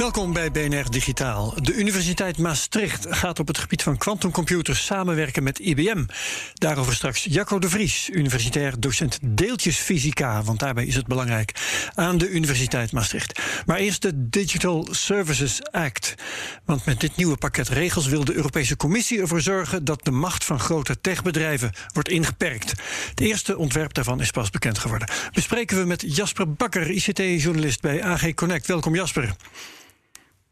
Welkom bij BNR Digitaal. De Universiteit Maastricht gaat op het gebied van quantumcomputers samenwerken met IBM. Daarover straks Jacco de Vries, universitair docent deeltjesfysica, want daarbij is het belangrijk, aan de Universiteit Maastricht. Maar eerst de Digital Services Act. Want met dit nieuwe pakket regels wil de Europese Commissie ervoor zorgen dat de macht van grote techbedrijven wordt ingeperkt. Het eerste ontwerp daarvan is pas bekend geworden. Bespreken we met Jasper Bakker, ICT-journalist bij AG Connect. Welkom Jasper.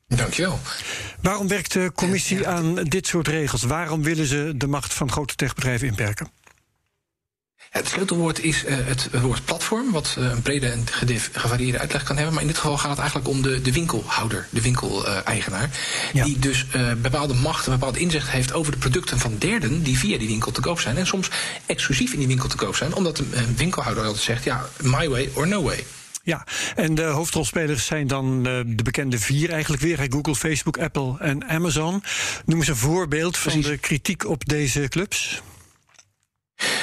Dankjewel. Waarom werkt de commissie aan dit soort regels? Waarom willen ze de macht van grote techbedrijven inperken? Het sleutelwoord is uh, het woord platform, wat uh, een brede en gevarieerde uitleg kan hebben. Maar in dit geval gaat het eigenlijk om de, de winkelhouder, de winkeleigenaar. Ja. Die dus uh, bepaalde macht, een bepaald inzicht heeft over de producten van derden die via die winkel te koop zijn. En soms exclusief in die winkel te koop zijn, omdat een winkelhouder altijd zegt: ja, my way or no way. Ja, en de hoofdrolspelers zijn dan uh, de bekende vier eigenlijk weer: Google, Facebook, Apple en Amazon. Noem eens een voorbeeld van de kritiek op deze clubs.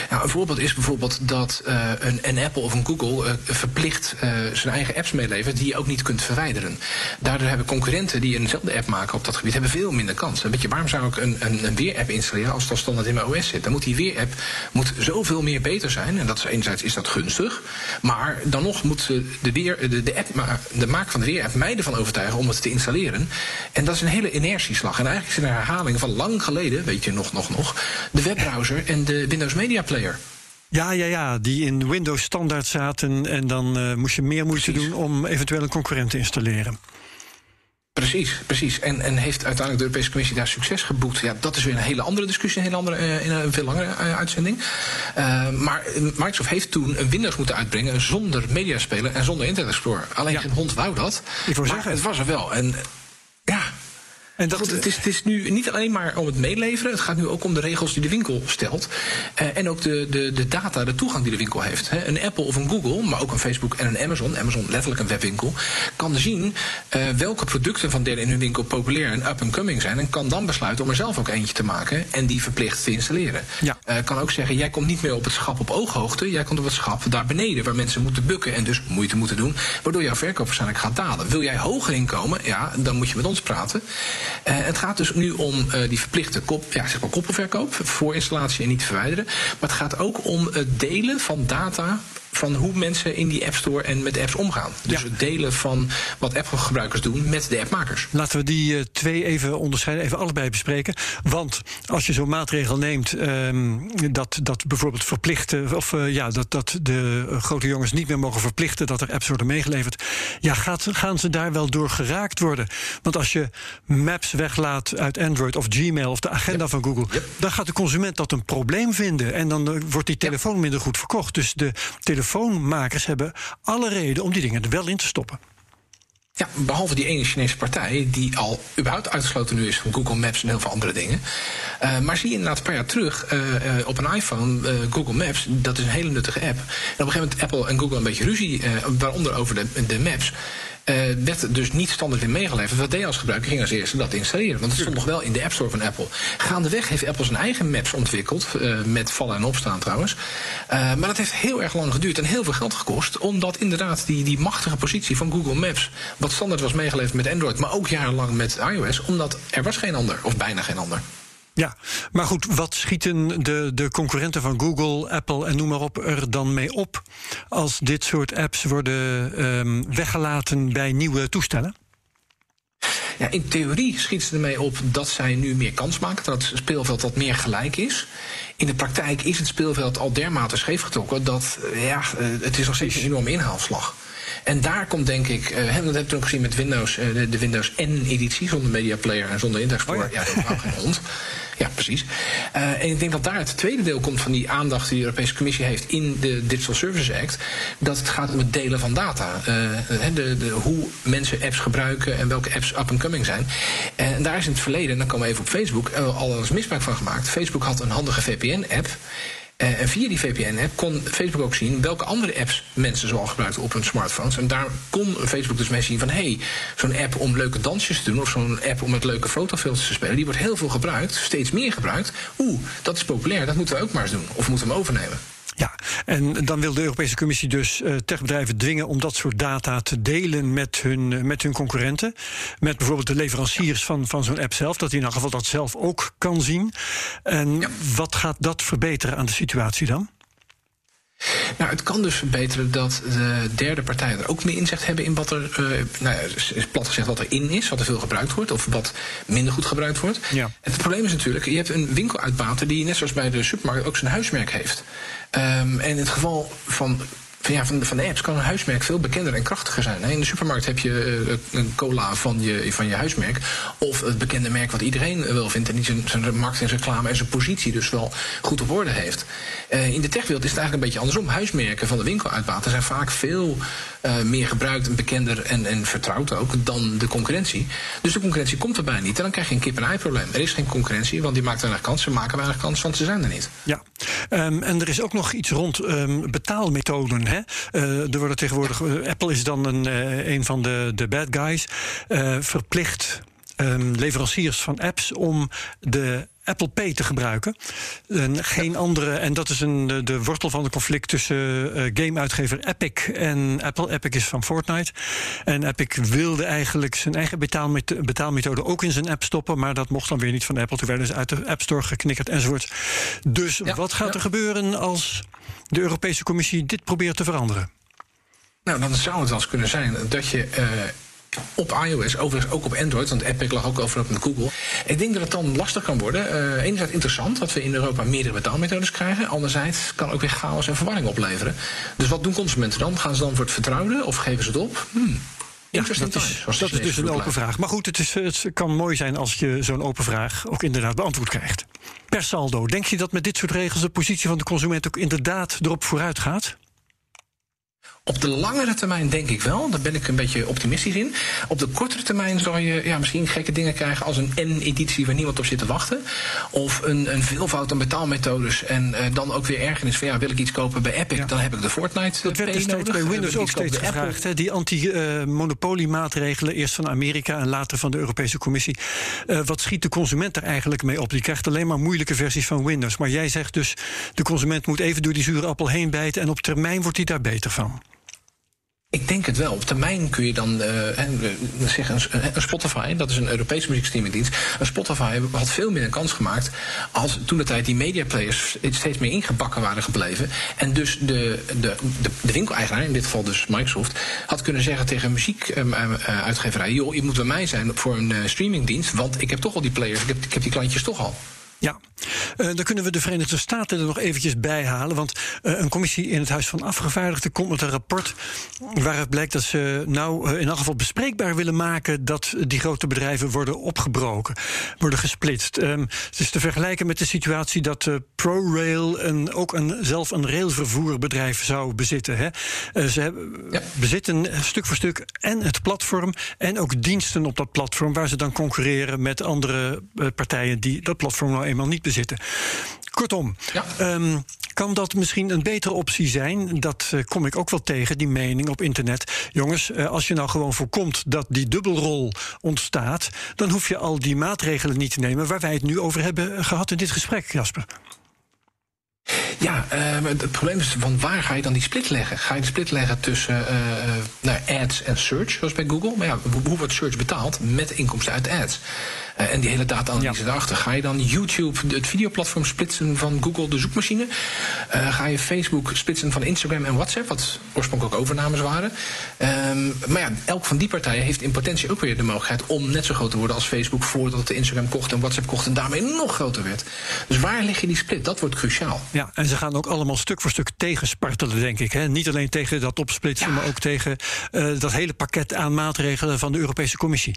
Nou, een voorbeeld is bijvoorbeeld dat uh, een, een, Apple of een Google uh, verplicht uh, zijn eigen apps meelevert die je ook niet kunt verwijderen. Daardoor hebben concurrenten die eenzelfde app maken op dat gebied hebben veel minder kans. En weet je, waarom zou ik een, een, een weerapp installeren als dat standaard in mijn OS zit? Dan moet die weerapp moet zoveel meer beter zijn. En dat is enerzijds is dat gunstig, maar dan nog moet de, weer, de, de, app, de maak van de weerapp mij ervan overtuigen om het te installeren. En dat is een hele inertieslag. En eigenlijk is het een herhaling van lang geleden, weet je nog, nog, nog, de webbrowser en de Windows Media Player. Ja, ja, ja, die in Windows standaard zaten en dan uh, moest je meer moeite Precies. doen om eventueel een concurrent te installeren. Precies, precies. En, en heeft uiteindelijk de Europese Commissie daar succes geboekt? Ja, dat is weer een hele andere discussie, een hele andere, uh, in een veel langere uh, uitzending. Uh, maar Microsoft heeft toen een Windows moeten uitbrengen zonder mediaspeler en zonder Internet Explorer. Alleen Ja. geen hond wou dat. Ik maar zeggen. het was er wel. En En dat, Goed, het, is, het is nu niet alleen maar om het meeleveren. Het gaat nu ook om de regels die de winkel stelt. Eh, en ook de, de, de data, de toegang die de winkel heeft. Een Apple of een Google, maar ook een Facebook en een Amazon. Amazon letterlijk een webwinkel. Kan zien eh, welke producten van derden in hun winkel populair en up-and-coming zijn. En kan dan besluiten om er zelf ook eentje te maken. En die verplicht te installeren. Ja. Eh, kan ook zeggen, jij komt niet meer op het schap op ooghoogte. Jij komt op het schap daar beneden. Waar mensen moeten bukken en dus moeite moeten doen. Waardoor jouw verkoop waarschijnlijk gaat dalen. Wil jij hoger inkomen? Ja, dan moet je met ons praten. Eh, het gaat dus nu om eh, die verplichte kop, ja, zeg maar koppelverkoop. Voor installatie en niet verwijderen. Maar het gaat ook om het delen van data van hoe mensen in die App Store en met apps omgaan. Dus Ja. het delen van wat appgebruikers doen met de appmakers. Laten we die eh, twee even onderscheiden, even allebei bespreken. Want als je zo'n maatregel neemt, ehm, dat, dat bijvoorbeeld verplichten, of eh, ja, dat, dat de eh, grote jongens niet meer mogen verplichten dat er apps worden meegeleverd. Ja, gaat, gaan ze daar wel door geraakt worden? Want als je Maps weglaat uit Android of Gmail of de agenda van Google, dan gaat de consument dat een probleem vinden. En dan wordt die telefoon minder goed verkocht. Dus de telefoonmakers hebben alle reden om die dingen er wel in te stoppen. Ja, behalve die ene Chinese partij die al überhaupt uitgesloten nu is van Google Maps en heel veel andere dingen. Uh, maar zie je inderdaad een paar jaar terug uh, uh, op een iPhone, Google Maps, dat is een hele nuttige app. En op een gegeven moment Apple en Google een beetje ruzie, waaronder over de, de maps. Uh, werd dus niet standaard in meegeleverd. Wat deed als gebruiker? Ging als eerste dat installeren. Want het stond nog wel in de App Store van Apple. Gaandeweg heeft Apple zijn eigen maps ontwikkeld. Uh, met vallen en opstaan trouwens. Uh, maar dat heeft heel erg lang geduurd en heel veel geld gekost. Omdat inderdaad die, die machtige positie van Google Maps. Wat standaard was meegeleverd met Android. Maar ook jarenlang met iOS. Omdat er was geen ander. Of bijna geen ander. Ja, maar goed, wat schieten de, de concurrenten van Google, Apple en noem maar op er dan mee op als dit soort apps worden um, weggelaten bij nieuwe toestellen? Ja, in theorie schiet ze ermee op dat zij nu meer kans maken, dat het speelveld wat meer gelijk is. In de praktijk is het speelveld al dermate scheef getrokken dat ja, het is nog steeds een enorme inhaalslag. En daar komt denk ik, uh, dat heb ik ook gezien met Windows, uh, de, de, Windows N-editie, zonder Media Player en zonder Index Oh, ja. ja, dat wou geen hond. Ja, precies. Uh, en ik denk dat daar het tweede deel komt van die aandacht die de Europese Commissie heeft in de Digital Services Act. Dat het gaat om het delen van data. Uh, de, de, hoe mensen apps gebruiken en welke apps up and coming zijn. En daar is in het verleden, en dan komen we even op Facebook, al eens misbruik van gemaakt. Facebook had een handige VPN-app. Uh, en via die VPN-app kon Facebook ook zien welke andere apps mensen zoal gebruikten op hun smartphones. En daar kon Facebook dus mee zien van hé, hey, zo'n app om leuke dansjes te doen of zo'n app om met leuke fotofilters te spelen, die wordt heel veel gebruikt, steeds meer gebruikt. Oeh, dat is populair, dat moeten we ook maar eens doen. Of moeten we hem overnemen. Ja, en dan wil de Europese Commissie dus uh, techbedrijven dwingen om dat soort data te delen met hun, uh, met hun concurrenten. Met bijvoorbeeld de leveranciers van, van zo'n app zelf, dat hij in elk geval dat zelf ook kan zien. En ja. wat gaat dat verbeteren aan de situatie dan? Nou, het kan dus verbeteren dat de derde partijen er ook meer inzicht hebben in wat er, uh, nou ja, plat gezegd, wat er in is, wat er veel gebruikt wordt, of wat minder goed gebruikt wordt. Ja. Het probleem is natuurlijk, je hebt een winkeluitbater die net zoals bij de supermarkt ook zijn huismerk heeft. Um, en in het geval van van, van, de, apps kan een huismerk veel bekender en krachtiger zijn. In de supermarkt heb je uh, een cola van je, van je huismerk. Of het bekende merk wat iedereen wel vindt. En die zijn, markt en zijn reclame en zijn positie dus wel goed op orde heeft. Uh, in de techwereld is het eigenlijk een beetje andersom. Huismerken van de winkeluitbaten zijn vaak veel meer gebruikt en bekender en, en vertrouwd ook dan de concurrentie. Dus de concurrentie komt erbij niet. En dan krijg je een kip-en-ei probleem. Er is geen concurrentie, want die maakt weinig kans. Ze maken weinig kans, want ze zijn er niet. Ja, um, en er is ook nog iets rond um, betaalmethoden. Uh, er worden tegenwoordig. Uh, Apple is dan een, uh, een van de, de bad guys. verplicht um, leveranciers van apps om de Apple Pay te gebruiken. En geen ja. andere. En dat is een, de, de wortel van het conflict tussen uh, gameuitgever Epic en Apple. Epic is van Fortnite. En Epic wilde eigenlijk zijn eigen betaalmethode, betaalmethode ook in zijn app stoppen. Maar dat mocht dan weer niet van Apple. Toen werden ze uit de App Store geknikkerd enzovoort. Dus ja, wat gaat er gebeuren als de Europese Commissie dit probeert te veranderen? Nou, dan zou het eens kunnen zijn dat je. Op iOS, overigens ook op Android, want Epic lag ook over op met Google. Ik denk dat het dan lastig kan worden. Uh, enerzijds interessant dat we in Europa meerdere betaalmethodes krijgen. Anderzijds kan ook weer chaos en verwarring opleveren. Dus wat doen consumenten dan? Gaan ze dan voor het vertrouwde of geven ze het op? Hmm. Ja, dat is, dat is dus een open vraag. Maar goed, het, is, het kan mooi zijn als je zo'n open vraag ook inderdaad beantwoord krijgt. Per saldo, denk je dat met dit soort regels de positie van de consument ook inderdaad erop vooruit gaat? Op de langere termijn denk ik wel. Daar ben ik een beetje optimistisch in. Op de kortere termijn zal je ja, misschien gekke dingen krijgen als een N-editie waar niemand op zit te wachten. Of een, een veelvoud aan betaalmethodes. En uh, dan ook weer ergernis van ja, wil ik iets kopen bij Epic, ja. dan heb ik de Fortnite. Dat werd steeds bij Windows ook steeds gevraagd. Hè? Die anti-monopoliemaatregelen, uh, eerst van Amerika en later van de Europese Commissie. Uh, wat schiet de consument er eigenlijk mee op? Die krijgt alleen maar moeilijke versies van Windows. Maar jij zegt dus, de consument moet even door die zure appel heen bijten en op termijn wordt hij daar beter van. Ik denk het wel. Op termijn kun je dan uh, een, Spotify, dat is een Europese muziekstreamingdienst. Een Spotify had veel meer een kans gemaakt als toen de tijd die mediaplayers steeds meer ingebakken waren gebleven. En dus de, de, de, winkeleigenaar, in dit geval dus Microsoft, had kunnen zeggen tegen een muziekuitgeverij: joh, je moet bij mij zijn voor een uh, streamingdienst, want ik heb toch al die players, ik heb, ik heb die klantjes toch al. Ja, uh, dan kunnen we de Verenigde Staten er nog eventjes bij halen. Want uh, een commissie in het Huis van Afgevaardigden komt met een rapport. waaruit blijkt dat ze nou uh, in elk geval bespreekbaar willen maken. dat die grote bedrijven worden opgebroken, worden gesplitst. Um, het is te vergelijken met de situatie dat ProRail een, ook een, zelf een railvervoerbedrijf zou bezitten. Hè. ze hebben, ja. bezitten stuk voor stuk en het platform. en ook diensten op dat platform. waar ze dan concurreren met andere partijen die dat platform nou eenmaal niet bezitten. Kortom, ja. um, kan dat misschien een betere optie zijn? Dat uh, kom ik ook wel tegen, die mening op internet. Jongens, uh, als je nou gewoon voorkomt dat die dubbelrol ontstaat, dan hoef je al die maatregelen niet te nemen waar wij het nu over hebben gehad in dit gesprek, Jasper. Ja, uh, het probleem is van waar ga je dan die split leggen? Ga je de split leggen tussen uh, nou, ads en search, zoals bij Google? Maar ja, hoe wordt search betaald? Met inkomsten uit ads. Uh, en die hele data-analyse ja. daarachter. Ga je dan YouTube, het videoplatform splitsen van Google, de zoekmachine? Uh, ga je Facebook splitsen van Instagram en WhatsApp, wat oorspronkelijk ook overnames waren? Um, maar ja, elk van die partijen heeft in potentie ook weer de mogelijkheid om net zo groot te worden als Facebook voordat het Instagram kocht en WhatsApp kocht en daarmee nog groter werd. Dus waar leg je die split? Dat wordt cruciaal. Ja, en ze gaan ook allemaal stuk voor stuk tegenspartelen, denk ik. Hè? Niet alleen tegen dat opsplitsen, ja. maar ook tegen uh, dat hele pakket aan maatregelen van de Europese Commissie.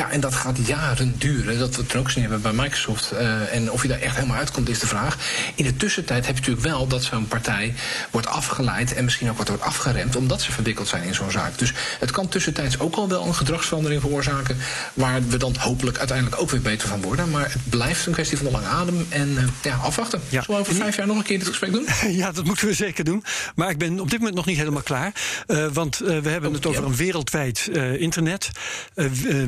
Ja, en dat gaat jaren duren. Dat we het er ook zien hebben bij Microsoft. Uh, en of je daar echt helemaal uitkomt, is de vraag. In de tussentijd heb je natuurlijk wel dat zo'n partij wordt afgeleid en misschien ook wat wordt afgeremd, omdat ze verwikkeld zijn in zo'n zaak. Dus het kan tussentijds ook al wel een gedragsverandering veroorzaken, waar we dan hopelijk uiteindelijk ook weer beter van worden. Maar het blijft een kwestie van de lange adem en uh, ja, afwachten. Ja. Zullen we over vijf jaar nog een keer dit gesprek doen? Ja, dat moeten we zeker doen. Maar ik ben op dit moment nog niet helemaal klaar. Uh, want we hebben oh, het over een wereldwijd internet.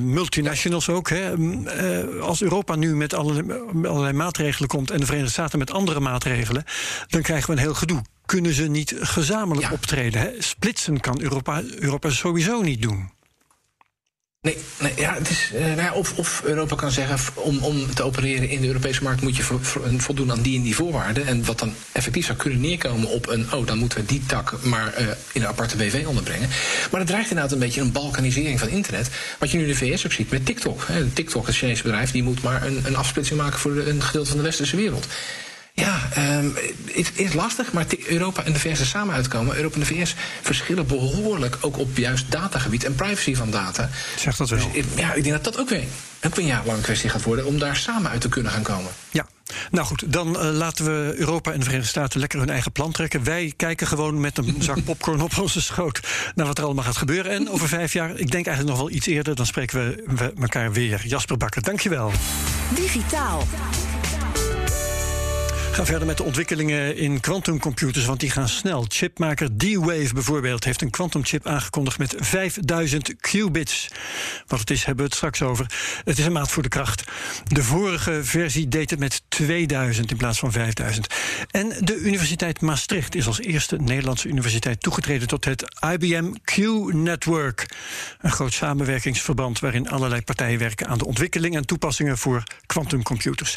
multi multinationals ook. Hè. Uh, als Europa nu met allerlei, allerlei maatregelen komt en de Verenigde Staten met andere maatregelen, dan krijgen we een heel gedoe. Kunnen ze niet gezamenlijk ja. optreden? Hè? Splitsen kan Europa, Europa sowieso niet doen. Nee, ja, het is, uh, nou of, of Europa kan zeggen, om, om te opereren in de Europese markt moet je vo, vo, voldoen aan die en die voorwaarden. En wat dan effectief zou kunnen neerkomen op een, oh, dan moeten we die tak maar uh, in een aparte BV onderbrengen. Maar het dreigt inderdaad een beetje een balkanisering van internet. Wat je nu in de VS ook ziet met TikTok. Hè. TikTok, het Chinese bedrijf, die moet maar een, een afsplitsing maken voor een gedeelte van de westerse wereld. Ja, um, het is lastig, maar Europa en de VS er samen uitkomen. Europa en de VS verschillen behoorlijk ook op juist datagebied en privacy van data. Zeg dat wel. Dus, ja, ik denk dat dat ook weer, ook weer een jaarlang kwestie gaat worden om daar samen uit te kunnen gaan komen. Ja, nou goed, dan uh, laten we Europa en de Verenigde Staten lekker hun eigen plan trekken. Wij kijken gewoon met een zak popcorn op onze schoot naar wat er allemaal gaat gebeuren. En over vijf jaar, ik denk eigenlijk nog wel iets eerder, dan spreken we, we elkaar weer. Jasper Bakker, dankjewel. Digitaal. Gaan verder met de ontwikkelingen in quantumcomputers, want die gaan snel. Chipmaker D-Wave bijvoorbeeld heeft een quantumchip aangekondigd met 5000 qubits. Wat het is, hebben we het straks over. Het is een maat voor de kracht. De vorige versie deed het met 2000 in plaats van 5000. En de Universiteit Maastricht is als eerste Nederlandse universiteit toegetreden tot het IBM Q-network. Een groot samenwerkingsverband waarin allerlei partijen werken aan de ontwikkeling en toepassingen voor quantumcomputers.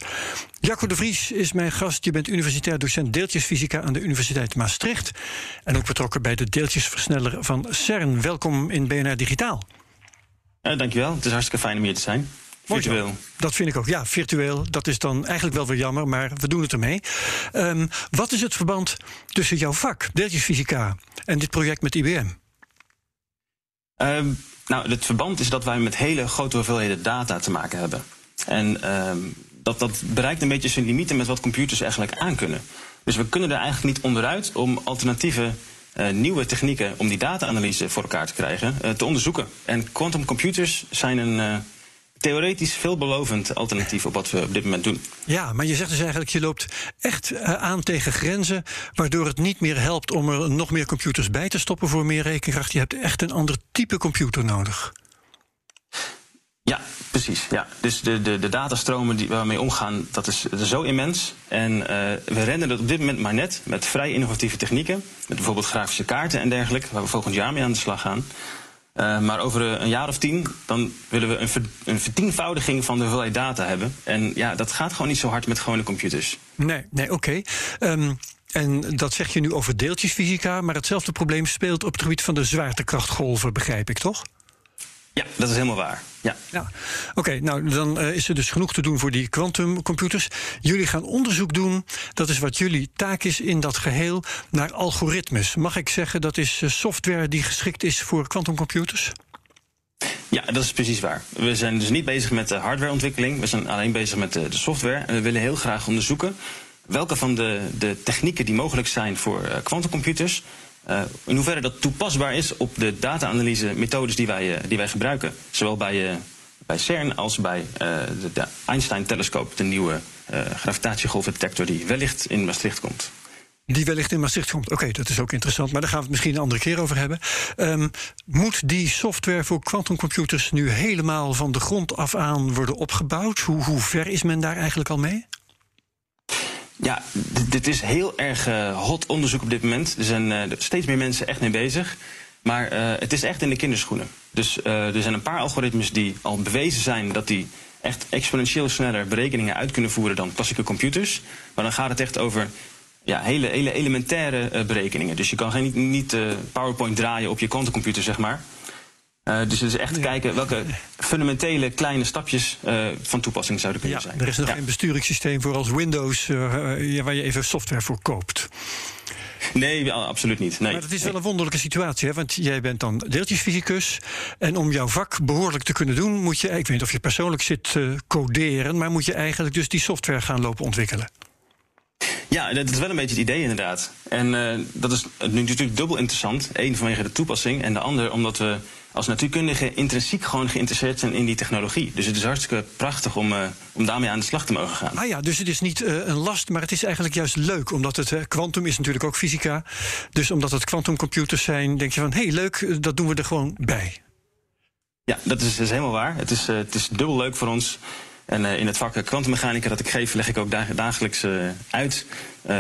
Jacco de Vries is mijn gast. Je bent universitair docent deeltjesfysica aan de Universiteit Maastricht. En ook betrokken bij de deeltjesversneller van CERN. Welkom in BNR Digitaal. Dankjewel. Het is hartstikke fijn om hier te zijn. Virtueel. Dat vind ik ook. Ja, virtueel. Dat is dan eigenlijk wel weer jammer, maar we doen het ermee. Um, wat is het verband tussen jouw vak, deeltjesfysica, en dit project met IBM? Um, nou, het verband is dat wij met hele grote hoeveelheden data te maken hebben. En um, dat, dat bereikt een beetje zijn limieten met wat computers eigenlijk aankunnen. Dus we kunnen er eigenlijk niet onderuit om alternatieve uh, nieuwe technieken om die data-analyse voor elkaar te krijgen, uh, te onderzoeken. En quantum computers zijn een uh, theoretisch veelbelovend alternatief op wat we op dit moment doen. Ja, maar je zegt dus eigenlijk, je loopt echt aan tegen grenzen, waardoor het niet meer helpt om er nog meer computers bij te stoppen voor meer rekenkracht. Je hebt echt een ander type computer nodig. Ja, precies. Ja. Dus de, de, de datastromen die, waar we mee omgaan, dat is, dat is zo immens. En uh, we rennen dat op dit moment maar net met vrij innovatieve technieken. Met bijvoorbeeld grafische kaarten en dergelijke, waar we volgend jaar mee aan de slag gaan. Uh, maar over een jaar of tien, dan willen we een, ver, een vertienvoudiging van de hoeveelheid data hebben. En ja, dat gaat gewoon niet zo hard met gewone computers. Nee, nee oké. Um, en dat zeg je nu over deeltjesfysica, maar hetzelfde probleem speelt op het gebied van de zwaartekrachtgolven, begrijp ik toch? Ja, dat is helemaal waar. Ja. ja. Oké, okay, nou dan uh, is er dus genoeg te doen voor die quantumcomputers. Jullie gaan onderzoek doen. Dat is wat jullie taak is in dat geheel naar algoritmes. Mag ik zeggen dat is uh, software die geschikt is voor quantumcomputers? Ja, dat is precies waar. We zijn dus niet bezig met de hardwareontwikkeling. We zijn alleen bezig met de, de software. En we willen heel graag onderzoeken welke van de, de technieken die mogelijk zijn voor quantumcomputers uh, in hoeverre dat toepasbaar is op de data-analyse methodes die wij, uh, die wij gebruiken. Zowel bij, uh, bij CERN als bij de, de Einstein-telescoop, de nieuwe gravitatiegolfdetector die wellicht in Maastricht komt. Die wellicht in Maastricht komt. Oké, dat is ook interessant, maar daar gaan we het misschien een andere keer over hebben. Um, moet die software voor quantumcomputers nu helemaal van de grond af aan worden opgebouwd? Hoe, hoe ver is men daar eigenlijk al mee? Ja, dit is heel erg uh, hot onderzoek op dit moment. Er zijn uh, steeds meer mensen echt mee bezig. Maar het is echt in de kinderschoenen. Dus er zijn een paar algoritmes die al bewezen zijn dat die echt exponentieel sneller berekeningen uit kunnen voeren dan klassieke computers. Maar dan gaat het echt over ja, hele, hele elementaire berekeningen. Dus je kan geen, niet, PowerPoint draaien op je quantumcomputer, zeg maar. Uh, dus het is echt kijken welke fundamentele kleine stapjes uh, van toepassing zouden kunnen ja, zijn. Er is nog ja. geen besturingssysteem voor als Windows uh, waar je even software voor koopt. Nee, absoluut niet. Nee. Maar het is wel een wonderlijke situatie, hè? want jij bent dan deeltjesfysicus. En om jouw vak behoorlijk te kunnen doen, moet je, ik weet niet of je persoonlijk zit coderen, maar moet je eigenlijk dus die software gaan lopen ontwikkelen. Ja, dat is wel een beetje het idee inderdaad. En uh, dat is nu natuurlijk dubbel interessant. Eén vanwege de toepassing en de ander omdat we als natuurkundige intrinsiek gewoon geïnteresseerd zijn in die technologie. Dus het is hartstikke prachtig om, uh, om daarmee aan de slag te mogen gaan. Ah ja, dus het is niet uh, een last, maar het is eigenlijk juist leuk. Omdat het kwantum is natuurlijk ook fysica. Dus omdat het kwantumcomputers zijn, denk je van hé, hey, leuk, dat doen we er gewoon bij. Ja, dat is, is helemaal waar. Het is, het is dubbel leuk voor ons. En in het vak kwantummechanica dat ik geef, leg ik ook dagelijks uit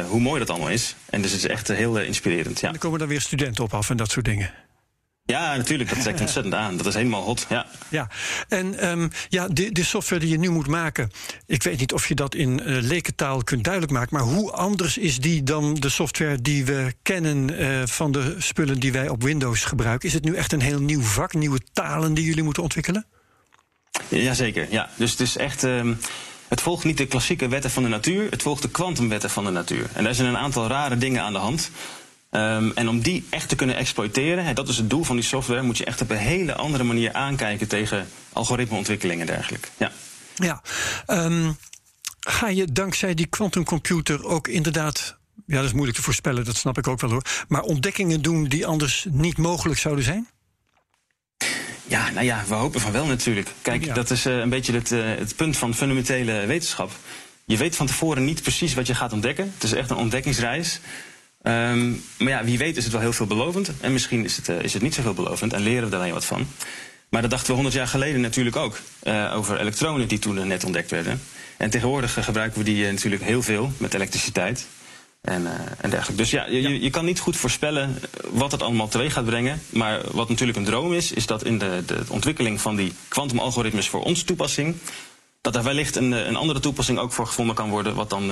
hoe mooi dat allemaal is. En dus het is echt heel inspirerend. Ja. En er komen dan weer studenten op af en dat soort dingen. Ja, natuurlijk. Dat trekt ontzettend aan. Dat is helemaal hot. Ja, ja. en um, ja, de, de, software die je nu moet maken. Ik weet niet of je dat in uh, lekentaal kunt duidelijk maken. Maar hoe anders is die dan de software die we kennen uh, van de spullen die wij op Windows gebruiken? Is het nu echt een heel nieuw vak, nieuwe talen die jullie moeten ontwikkelen? Jazeker, ja. Dus het is echt. Um, het volgt niet de klassieke wetten van de natuur, het volgt de kwantumwetten van de natuur. En daar zijn een aantal rare dingen aan de hand. Um, en om die echt te kunnen exploiteren, hè, dat is het doel van die software, moet je echt op een hele andere manier aankijken tegen algoritmeontwikkeling en dergelijke. Ja. ja um, ga je dankzij die quantumcomputer ook inderdaad. Ja, dat is moeilijk te voorspellen, dat snap ik ook wel hoor. Maar ontdekkingen doen die anders niet mogelijk zouden zijn? Ja, nou ja, we hopen van wel natuurlijk. Kijk, ja. dat is uh, een beetje het, uh, het punt van fundamentele wetenschap. Je weet van tevoren niet precies wat je gaat ontdekken. Het is echt een ontdekkingsreis. Um, maar ja, wie weet is het wel heel veelbelovend. En misschien is het, uh, is het niet zo veelbelovend en leren we daar alleen wat van. Maar dat dachten we 100 jaar geleden natuurlijk ook. Uh, over elektronen die toen net ontdekt werden. En tegenwoordig uh, gebruiken we die natuurlijk heel veel met elektriciteit. En, en dergelijke. Dus ja, je, ja. je kan niet goed voorspellen wat het allemaal teweeg gaat brengen. Maar wat natuurlijk een droom is, is dat in de, de ontwikkeling van die kwantumalgoritmes voor onze toepassing. dat daar wellicht een, een andere toepassing ook voor gevonden kan worden, wat dan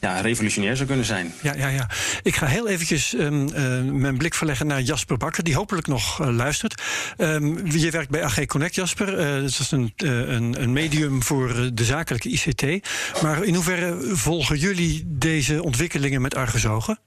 ja, revolutionair zou kunnen zijn. Ja, ja, ja. Ik ga heel eventjes um, uh, mijn blik verleggen naar Jasper Bakker, die hopelijk nog uh, luistert. Um, je werkt bij AG Connect, Jasper. Uh, dat is een, een, een, medium voor de zakelijke ICT. Maar in hoeverre volgen jullie deze ontwikkelingen met argusogen?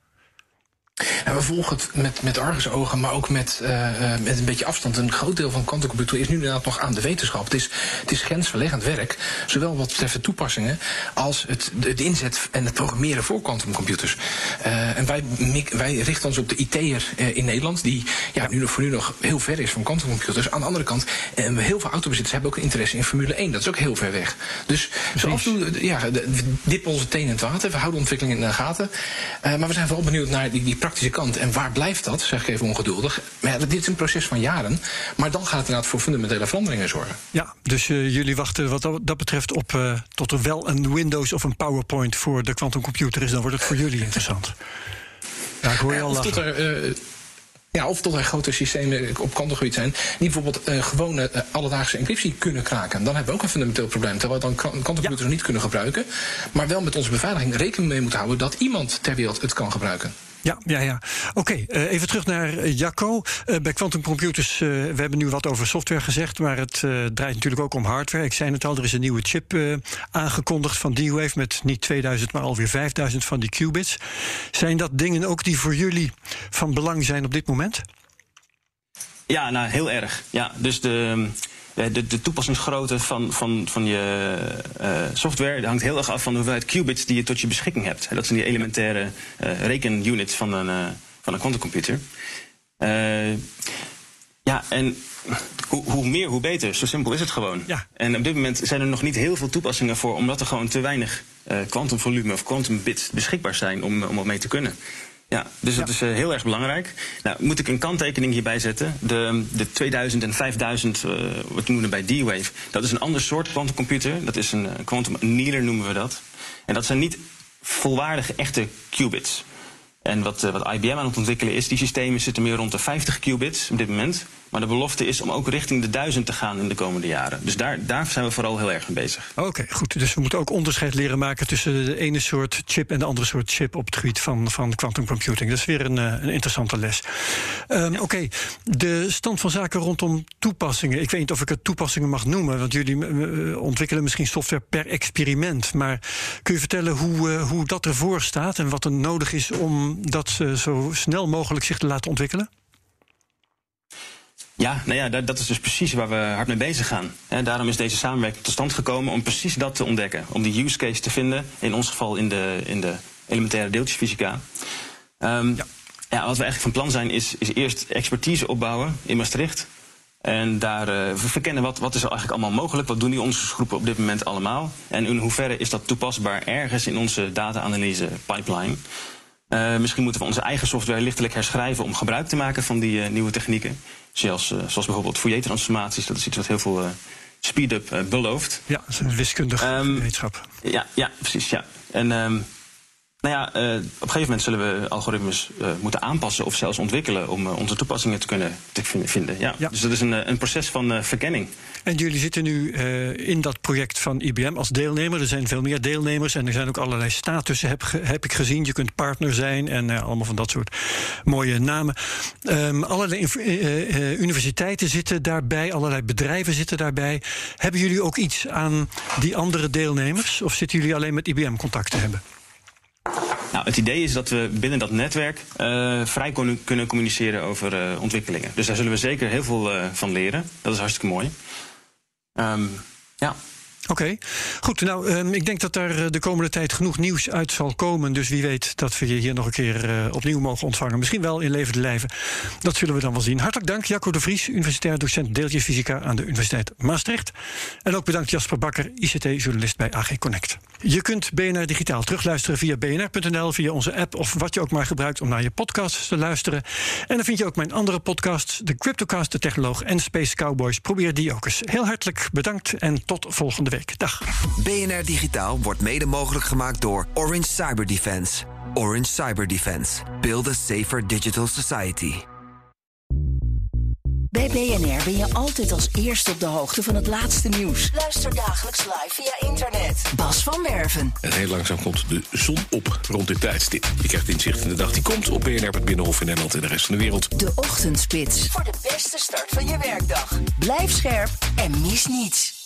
Nou, we volgen het met, met argusogen, maar ook met, uh, met een beetje afstand. Een groot deel van kwantumcomputer is nu inderdaad nog aan de wetenschap. Het is, het is grensverleggend werk, zowel wat betreft de toepassingen als het, de inzet en het programmeren voor kwantumcomputers. Uh, en wij, wij richten ons op de IT'er in Nederland, die ja, nu voor nu nog heel ver is van kwantumcomputers. Aan de andere kant, uh, heel veel autobezitters hebben ook interesse in Formule 1. Dat is ook heel ver weg. Dus zoals we ja, dippen onze tenen in het water, we houden ontwikkelingen in de gaten. maar we zijn vooral benieuwd naar die, die praktische kant. En waar blijft dat, zeg ik even ongeduldig. Maar dit is een proces van jaren. Maar dan gaat het inderdaad voor fundamentele veranderingen zorgen. Ja, dus uh, jullie wachten wat dat betreft op uh, tot er wel een Windows of een PowerPoint voor de quantumcomputer is. Dan wordt het voor jullie interessant. Ja, ik hoor je al lachen. Tot er, uh, ja, of tot er grote systemen op kwantumgebied zijn... die bijvoorbeeld uh, gewone uh, alledaagse encryptie kunnen kraken. Dan hebben we ook een fundamenteel probleem. Terwijl we dan kwantumcomputers ja. niet kunnen gebruiken. Maar wel met onze beveiliging rekening mee moeten houden... dat iemand ter wereld het kan gebruiken. Ja, ja, ja. Oké, uh, even terug naar Jacco. Uh, bij Quantum Computers, we hebben nu wat over software gezegd, maar het draait natuurlijk ook om hardware. Ik zei het al, er is een nieuwe chip aangekondigd van D-Wave met niet 2000, maar alweer 5000 van die qubits. Zijn dat dingen ook die voor jullie van belang zijn op dit moment? Ja, nou heel erg. Ja, dus de. De, de, toepassingsgrootte van, van, van je software hangt heel erg af van de hoeveelheid qubits die je tot je beschikking hebt. Dat zijn die elementaire uh, rekenunits van een, uh, van een quantumcomputer. ja, en hoe, hoe, meer, hoe beter. Zo simpel is het gewoon. Ja. En op dit moment zijn er nog niet heel veel toepassingen voor, omdat er gewoon te weinig kwantumvolume of quantumbits beschikbaar zijn om, om wat mee te kunnen. Ja, dus dat ja. is uh, heel erg belangrijk. Nou, moet ik een kanttekening hierbij zetten. De, de 2000 en 5000, uh, wat we noemen bij D-Wave, dat is een ander soort quantumcomputer. Dat is een quantum annealer noemen we dat. En dat zijn niet volwaardige echte qubits. En wat, wat IBM aan het ontwikkelen is, die systemen zitten meer rond de 50 qubits op dit moment. Maar de belofte is om ook richting de duizend te gaan in de komende jaren. Dus daar, daar zijn we vooral heel erg mee bezig. Oké, goed. Dus we moeten ook onderscheid leren maken tussen de ene soort chip en de andere soort chip op het gebied van, van quantum computing. Dat is weer een, eh, een interessante les. Um, Oké, de stand van zaken rondom toepassingen. Ik weet niet of ik het toepassingen mag noemen, want jullie uh, ontwikkelen misschien software per experiment. Maar kun je vertellen hoe, uh, hoe dat ervoor staat en wat er nodig is om dat zo snel mogelijk zich te laten ontwikkelen? Ja, nou ja, dat, dat, is dus precies waar we hard mee bezig gaan. En daarom is deze samenwerking tot stand gekomen om precies dat te ontdekken. Om die use case te vinden, in ons geval in de, in de elementaire deeltjesfysica. Um, ja. ja. wat we eigenlijk van plan zijn, is, is eerst expertise opbouwen in Maastricht. En daar uh, we verkennen wat, wat is er eigenlijk allemaal mogelijk. Wat doen die onderzoeksgroepen op dit moment allemaal? En in hoeverre is dat toepasbaar ergens in onze data-analyse pipeline? Uh, misschien moeten we onze eigen software lichtelijk herschrijven om gebruik te maken van die uh, nieuwe technieken. Zoals, uh, zoals bijvoorbeeld Fourier-transformaties. Dat is iets wat heel veel speed-up belooft. Ja, dat is een wiskundige um, wetenschap. Ja, ja, precies. Ja. En um, nou ja, uh, op een gegeven moment zullen we algoritmes uh, moeten aanpassen of zelfs ontwikkelen om uh, onze toepassingen te kunnen te vinden. Ja. ja. Dus dat is een, een proces van verkenning. En jullie zitten nu in dat project van IBM als deelnemer. Er zijn veel meer deelnemers en er zijn ook allerlei statussen, heb, heb ik gezien. Je kunt partner zijn en allemaal van dat soort mooie namen. Um, allerlei universiteiten zitten daarbij, allerlei bedrijven zitten daarbij. Hebben jullie ook iets aan die andere deelnemers? Of zitten jullie alleen met IBM contact te hebben? Het idee is dat we binnen dat netwerk uh, vrij kunnen communiceren over uh, ontwikkelingen. Dus daar zullen we zeker heel veel uh, van leren. Dat is hartstikke mooi. Um, ja. Oké, goed. Nou, um, ik denk dat er de komende tijd genoeg nieuws uit zal komen. Dus wie weet dat we je hier nog een keer uh, opnieuw mogen ontvangen. Misschien wel in levende lijven. Dat zullen we dan wel zien. Hartelijk dank, Jacco de Vries, universitair docent deeltjesfysica aan de Universiteit Maastricht. En ook bedankt Jasper Bakker, ICT-journalist bij AG Connect. Je kunt BNR Digitaal terugluisteren via bnr.nl, via onze app of wat je ook maar gebruikt om naar je podcasts te luisteren. En dan vind je ook mijn andere podcasts, de Cryptocast, de Technoloog en Space Cowboys. Probeer die ook eens. Heel hartelijk bedankt en tot volgende week. Dag. BNR Digitaal wordt mede mogelijk gemaakt door Orange Cyber Defense. Orange Cyber Defense. Build a safer digital society. Bij BNR ben je altijd als eerste op de hoogte van het laatste nieuws. Luister dagelijks live via internet. Bas van Werven. En heel langzaam komt de zon op rond dit tijdstip. Je krijgt inzicht in de dag die komt op BNR, het Binnenhof in Nederland en de rest van de wereld. De Ochtendspits. Voor de beste start van je werkdag. Blijf scherp en mis niets.